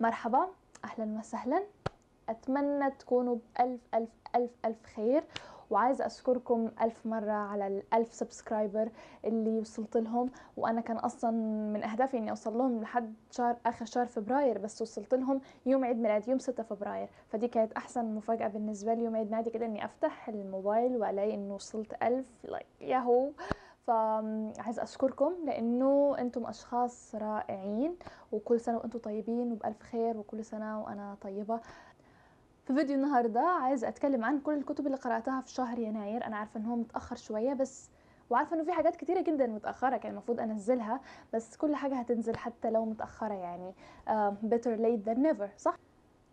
مرحبا أهلا وسهلا. أتمنى تكونوا بألف ألف ألف ألف خير. وعايزة أشكركم ألف مرة على الألف subscriber اللي وصلت لهم. وأنا كان أصلا من أهدافي إني أوصل لهم لحد شهر آخر شهر فبراير بس وصلت لهم يوم عيد ميلادي يوم 6 فبراير. فدي كانت أحسن مفاجأة بالنسبة لي يوم عيد ميلادي كده إني أفتح الموبايل وألاقي إنه وصلت ألف like. ياهو! فعايزة أشكركم لأنه أنتم أشخاص رائعين وكل سنة وأنتم طيبين وبألف خير وكل سنة وأنا طيبة. في فيديو النهارده عايزة أتكلم عن كل الكتب اللي قرأتها في شهر يناير. أنا عارفة ان هو متأخر شوية بس وعارفة إنه في حاجات كتيرة جدا متأخرة كان المفروض أنزلها بس كل حاجة هتنزل حتى لو متأخرة يعني uh, better late than never صح؟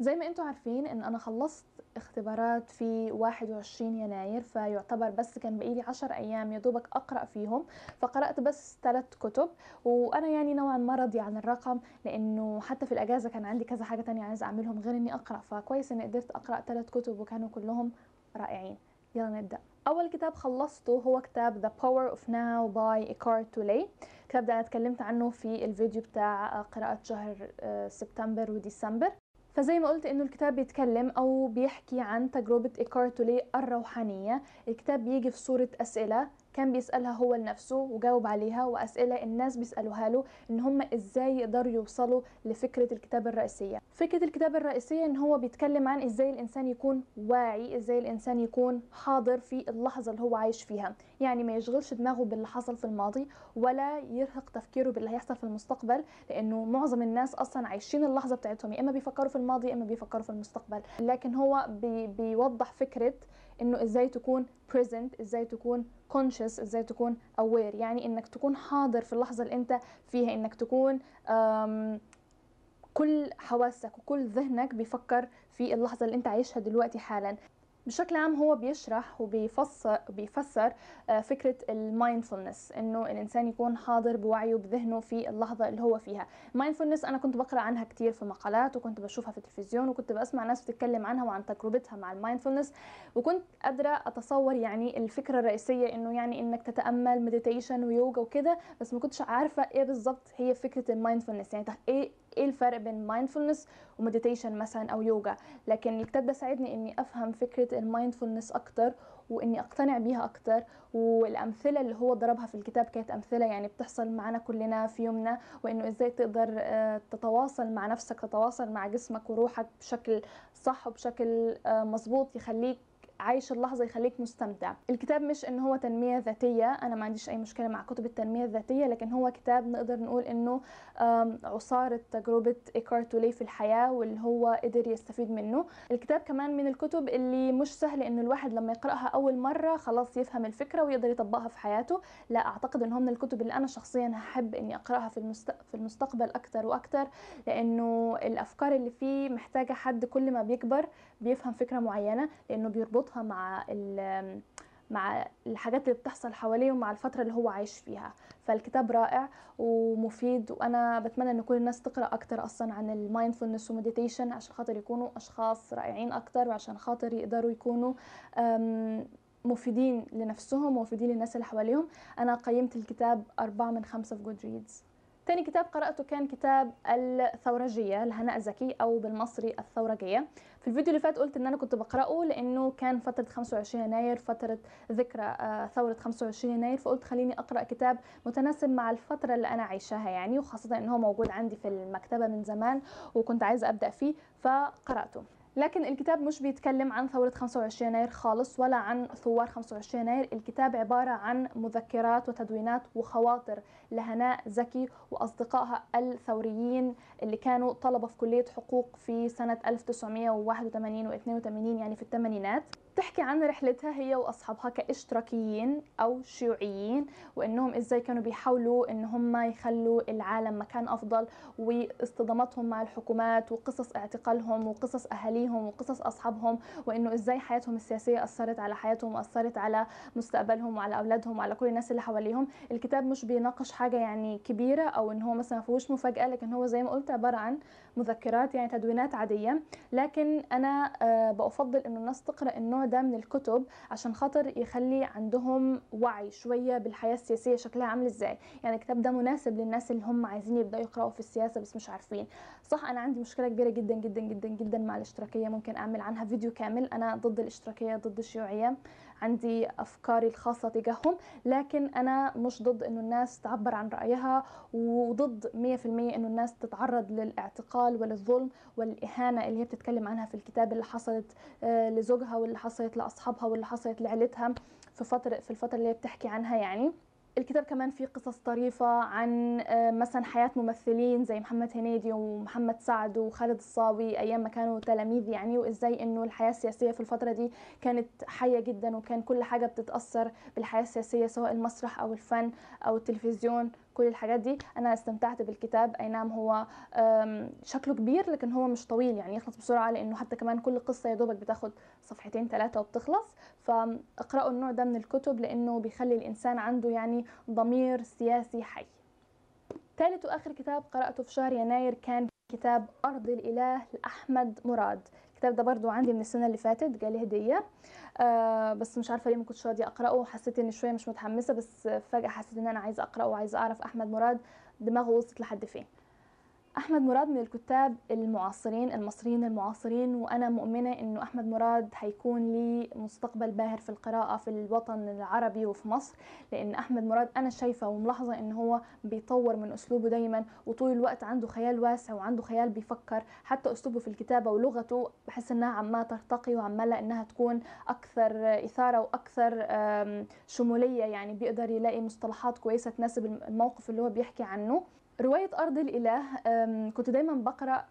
زي ما أنتم عارفين ان أنا خلصت اختبارات في 21 يناير فيعتبر بس كان بقيلي 10 أيام يا دوبك أقرأ فيهم. فقرأت بس ثلاث كتب وأنا يعني نوعا ما راضية عن الرقم لأنه حتى في الأجازة كان عندي كذا حاجة تانية عايزة أعملهم غير إني أقرأ. فكويس إني قدرت أقرأ ثلاث كتب وكانوا كلهم رائعين. يلا نبدأ. أول كتاب خلصته هو كتاب The Power of Now by Eckhart Tolle. الكتاب ده أنا اتكلمت عنه في الفيديو بتاع قراءة شهر سبتمبر وديسمبر. فزي ما قلت إنه الكتاب بيتكلم أو بيحكي عن تجربة إيكارتولي الروحانية. الكتاب بيجي في صورة أسئلة. كان بيسألها هو لنفسه وجاوب عليها وأسئلة الناس بيسألوها له إن هم إزاي يقدروا يوصلوا لفكرة الكتاب الرئيسية. فكرة الكتاب الرئيسية إن هو بيتكلم عن إزاي الإنسان يكون واعي إزاي الإنسان يكون حاضر في اللحظة اللي هو عايش فيها. يعني ما يشغلش دماغه باللي حصل في الماضي ولا يرهق تفكيره باللي هيحصل في المستقبل لأنه معظم الناس أصلا عايشين اللحظة بتاعتهم يا إما بيفكروا في الماضي يا إما بيفكروا في المستقبل. لكن هو بي بيوضح فكرة إنه إزاي تكون present إزاي تكون conscious إزاي تكون aware. يعني إنك تكون حاضر في اللحظة اللي أنت فيها إنك تكون كل حواسك وكل ذهنك بيفكر في اللحظة اللي أنت عايشها دلوقتي حالا. بشكل عام هو بيشرح وبيفسر بيفسر فكرة ال mindfulness إنه الإنسان يكون حاضر بوعيه بذهنه في اللحظة اللي هو فيها. ال mindfulness أنا كنت بقرأ عنها كتير في مقالات وكنت بشوفها في التلفزيون وكنت بسمع ناس بتتكلم عنها وعن تجربتها مع ال mindfulness وكنت قادرة أتصور يعني الفكرة الرئيسية إنه يعني إنك تتأمل meditation ويوجا وكده بس ما كنتش عارفة إيه بالظبط هي فكرة ال mindfulness. يعني إيه إيه الفرق بين mindfulness و meditation مثلا أو يوجا لكن الكتاب ده ساعدني إني أفهم فكرة ال mindfulness أكتر وإني أقتنع بيها أكتر. والأمثلة اللي هو ضربها في الكتاب كانت أمثلة يعني بتحصل معنا كلنا في يومنا وإنه إزاي تقدر تتواصل مع نفسك تتواصل مع جسمك وروحك بشكل صح وبشكل مظبوط يخليك عايش اللحظة يخليك مستمتع. الكتاب مش إن هو تنمية ذاتية أنا ما عنديش أي مشكلة مع كتب التنمية الذاتية لكن هو كتاب نقدر نقول إنه عصارة تجربة إيكارتولي في الحياة واللي هو قدر يستفيد منه. الكتاب كمان من الكتب اللي مش سهل ان الواحد لما يقرأها أول مرة خلاص يفهم الفكرة ويقدر يطبقها في حياته. لا أعتقد ان هو من الكتب اللي أنا شخصيا هحب إني أقرأها في, المست... في المستقبل أكتر وأكتر لأنه الأفكار اللي فيه محتاجة حد كل ما بيكبر بيفهم فكرة معينة لأنه بيربطها مع مع الحاجات اللي بتحصل حواليه ومع الفترة اللي هو عايش فيها. فالكتاب رائع ومفيد وأنا بتمنى إن كل الناس تقرأ أكتر أصلا عن ال mindfulness و meditation عشان خاطر يكونوا أشخاص رائعين أكتر وعشان خاطر يقدروا يكونوا مفيدين لنفسهم ومفيدين للناس اللي حواليهم. أنا قيمت الكتاب أربعة من خمسة في Goodreads تاني كتاب قرأته كان كتاب الثورجية لهناء زكي أو بالمصري الثورجية. في الفيديو اللي فات قلت إن أنا كنت بقرأه لأنه كان فترة 25 يناير فترة ذكرى ثورة 25 يناير فقلت خليني أقرأ كتاب متناسب مع الفترة اللي أنا عايشاها يعني وخاصة إن هو موجود عندي في المكتبة من زمان وكنت عايزة أبدأ فيه فقرأته. لكن الكتاب مش بيتكلم عن ثورة 25 يناير خالص ولا عن ثوار 25 يناير. الكتاب عبارة عن مذكرات وتدوينات وخواطر لهناء زكي وأصدقائها الثوريين اللي كانوا طلبة في كلية حقوق في سنة 1981 و 82 يعني في الثمانينات. تحكي عن رحلتها هي وأصحابها كإشتراكيين أو شيوعيين وإنهم إزاي كانوا بيحاولوا إن هم يخلوا العالم مكان أفضل واصطداماتهم مع الحكومات وقصص اعتقالهم وقصص أهاليهم وقصص أصحابهم وإنه إزاي حياتهم السياسية أثرت على حياتهم وأثرت على مستقبلهم وعلى أولادهم وعلى كل الناس اللي حواليهم. الكتاب مش بيناقش حاجة يعني كبيرة أو إن هو مثلا ما فيهوش مفاجأة لكن هو زي ما قلت عبارة عن مذكرات يعني تدوينات عادية. لكن أنا آه، بفضل إنه الناس تقرأ النوع ده من الكتب عشان خاطر يخلي عندهم وعي شوية بالحياة السياسية شكلها عامل إزاي. يعني الكتاب ده مناسب للناس اللي هم عايزين يبدأوا يقرأوا في السياسة بس مش عارفين. صح أنا عندي مشكلة كبيرة جدا جدا جدا جدا مع الاشتراكية ممكن أعمل عنها فيديو كامل. أنا ضد الاشتراكية ضد الشيوعية. عندي أفكاري الخاصة تجاههم لكن أنا مش ضد إنه الناس تعبر عن رأيها وضد 100% إنه الناس تتعرض للاعتقال وللظلم والإهانة اللي هي بتتكلم عنها في الكتاب اللي حصلت آه، لزوجها واللي حصلت لأصحابها واللي حصلت لعيلتها في فتره في الفترة اللي هي بتحكي عنها يعني. الكتاب كمان فيه قصص طريفة عن آه، مثلا حياة ممثلين زي محمد هنيدي ومحمد سعد وخالد الصاوي أيام ما كانوا تلاميذ يعني وإزاي إنه الحياة السياسية في الفترة دي كانت حية جدا وكان كل حاجة بتتأثر بالحياة السياسية سواء المسرح أو الفن أو التلفزيون. كل الحاجات دي. أنا استمتعت بالكتاب. أي نعم هو شكله كبير لكن هو مش طويل يعني يخلص بسرعة لأنه حتى كمان كل قصة يا دوبك بتاخد صفحتين ثلاثة وبتخلص. فاقرأوا النوع ده من الكتب لأنه بيخلي الإنسان عنده يعني ضمير سياسي حي. ثالث وآخر كتاب قرأته في شهر يناير كان كتاب أرض الإله لأحمد مراد. الكتاب ده برضو عندي من السنة اللي فاتت جالي هدية. آه بس مش عارفة ليه ما كنتش راضية أقرأه. حسيت إني شوية مش متحمسة بس فجأة حسيت إن أنا عايزة أقرأه وعايزة أعرف أحمد مراد دماغه وصلت لحد فين. أحمد مراد من الكتاب المعاصرين المصريين المعاصرين وأنا مؤمنة إنه أحمد مراد هيكون لي مستقبل باهر في القراءة في الوطن العربي وفي مصر لأن أحمد مراد أنا شايفة وملاحظة ان هو بيطور من أسلوبه دايما وطول الوقت عنده خيال واسع وعنده خيال بيفكر حتى أسلوبه في الكتابة ولغته بحس إنها عماله ترتقي وعماله إنها تكون أكثر إثارة وأكثر شمولية يعني بيقدر يلاقي مصطلحات كويسة تناسب الموقف اللي هو بيحكي عنه. رواية أرض الإله كنت دايما بقرأ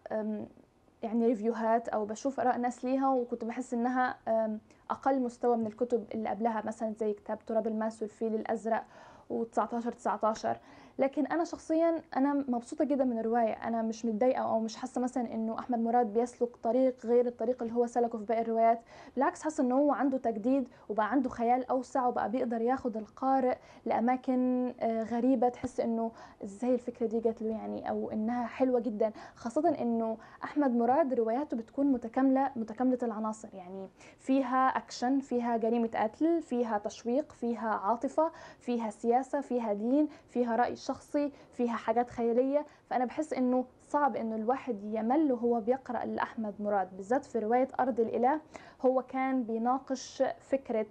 يعني review هات أو بشوف آراء ناس ليها وكنت بحس إنها أقل مستوى من الكتب اللي قبلها مثلا زي كتاب تراب الماس والفيل الأزرق و19 19 لكن أنا شخصيا أنا مبسوطة جدا من الرواية. أنا مش متضايقة أو مش حاسة مثلا إنه أحمد مراد بيسلك طريق غير الطريق اللي هو سلكه في باقي الروايات. بالعكس حاسة إنه هو عنده تجديد وبقى عنده خيال أوسع وبقى بيقدر ياخد القارئ لأماكن آه، غريبة تحس إنه إزاي الفكرة دي جات له يعني أو إنها حلوة جدا. خاصة إنه أحمد مراد رواياته بتكون متكاملة متكاملة العناصر. يعني فيها أكشن فيها جريمة قتل فيها تشويق فيها عاطفة فيها سياسة فيها دين فيها رأي شخصي فيها حاجات خيالية. فأنا بحس إنه صعب إنه الواحد يمل وهو بيقرأ لأحمد مراد بالذات في رواية أرض الإله. هو كان بيناقش فكرة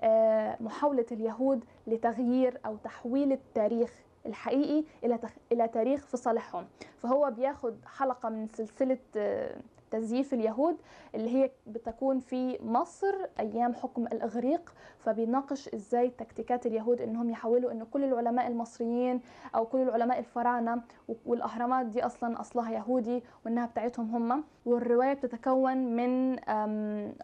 آه، محاولة اليهود لتغيير أو تحويل التاريخ الحقيقي إلى إلى تاريخ في صالحهم. فهو بياخد حلقة من سلسلة آه، تزييف اليهود اللي هي بتكون في مصر أيام حكم الإغريق فبيناقش إزاي تكتيكات اليهود إنهم يحولوا انه كل العلماء المصريين أو كل العلماء الفراعنة والأهرامات دي أصلا أصلها يهودي وإنها بتاعتهم هم. والرواية بتتكون من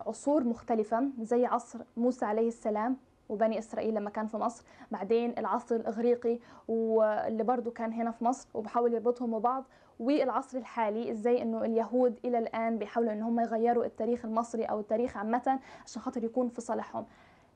عصور مختلفة زي عصر موسى عليه السلام وبني إسرائيل لما كان في مصر بعدين العصر الإغريقي واللي برضه كان هنا في مصر وبحاول يربطهم ببعض والعصر الحالي إزاي إنه اليهود إلى الآن بيحاولوا إن هم يغيروا التاريخ المصري أو التاريخ عامة عشان خاطر يكون في صالحهم.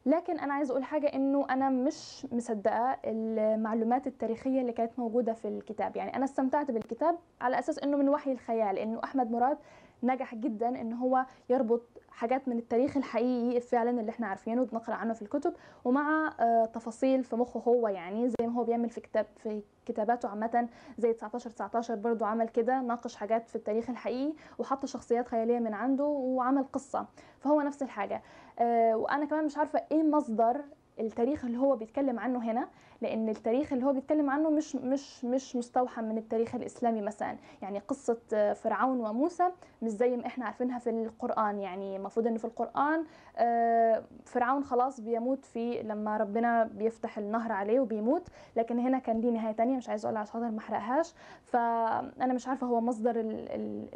لكن أنا عايز أقول حاجة إنه أنا مش مصدقة المعلومات التاريخية اللي كانت موجودة في الكتاب. يعني أنا استمتعت بالكتاب على أساس إنه من وحي الخيال إنه أحمد مراد نجح جدا إن هو يربط حاجات من التاريخ الحقيقي فعلا اللي إحنا عارفينه وبنقرأ عنه في الكتب ومع آه، تفاصيل في مخه هو يعني زي ما هو بيعمل في كتاب في كتاباته عامة زي 19 19 برضه عمل كده ناقش حاجات في التاريخ الحقيقي وحط شخصيات خيالية من عنده وعمل قصة فهو نفس الحاجة. آه، وأنا كمان مش عارفة إيه مصدر التاريخ اللي هو بيتكلم عنه هنا. لأن التاريخ اللي هو بيتكلم عنه مش مش مش مستوحى من التاريخ الإسلامي مثلا. يعني قصة فرعون وموسى مش زي ما إحنا عارفينها في القرآن. يعني المفروض ان في القرآن آه، فرعون خلاص بيموت في لما ربنا بيفتح النهر عليه وبيموت. لكن هنا كان دي نهاية تانية مش عايزه أقول عشان خاطر ما أحرقهاش. فانا مش عارفة هو مصدر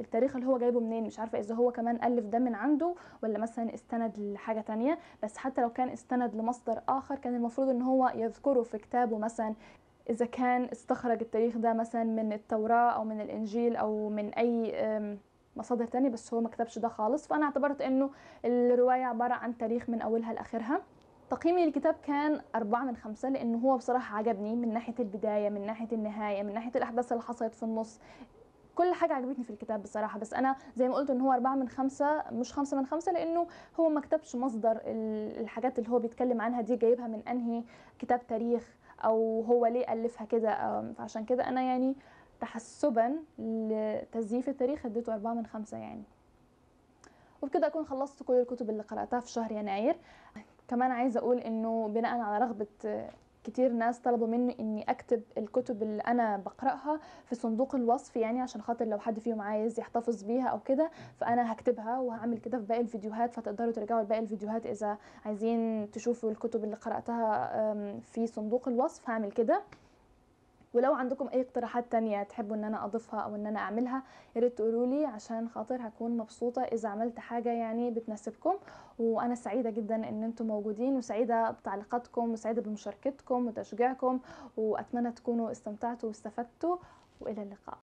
التاريخ اللي هو جايبه منين. مش عارفة إذا هو كمان ألف ده من عنده ولا مثلا استند لحاجة تانية. بس حتى لو كان استند لمصدر آخر كان المفروض إن هو يذكره في كتابه مثلا إذا كان استخرج التاريخ ده مثلا من التوراة أو من الإنجيل أو من أي مصادر تانية بس هو ما كتبش ده خالص. فأنا اعتبرت إنه الرواية عبارة عن تاريخ من أولها لآخرها. تقييمي للكتاب كان أربعة من خمسة لأنه هو بصراحة عجبني من ناحية البداية من ناحية النهاية من ناحية الأحداث اللي حصلت في النص. كل حاجة عجبتني في الكتاب بصراحة بس أنا زي ما قلت إن هو أربعة من خمسة مش خمسة من خمسة لأنه هو ما كتبش مصدر ال- الحاجات اللي هو بيتكلم عنها دي جايبها من أنهي كتاب تاريخ. أو هو ليه ألفها كده فعشان كده أنا يعني تحسبا لتزييف التاريخ اديته أربعة من خمسة يعني. وبكده أكون خلصت كل الكتب اللي قرأتها في شهر يناير. كمان عايزة أقول إنه بناء على رغبة آه، كتير ناس طلبوا مني إني أكتب الكتب اللي أنا بقرأها في صندوق الوصف يعني عشان خاطر لو حد فيهم عايز يحتفظ بيها أو كده فأنا هكتبها وهعمل كده في باقي الفيديوهات فتقدروا ترجعوا لباقي الفيديوهات إذا عايزين تشوفوا الكتب اللي قرأتها في صندوق الوصف هعمل كده. ولو عندكم أي اقتراحات تانية تحبوا إن أنا أضيفها أو إن أنا أعملها يا ريت تقولوا لي عشان خاطر هكون مبسوطة إذا عملت حاجة يعني بتناسبكم. وأنا سعيدة جدا إن أنتم موجودين وسعيدة بتعليقاتكم وسعيدة بمشاركتكم وتشجيعكم وأتمنى تكونوا استمتعتوا واستفدتوا وإلى اللقاء.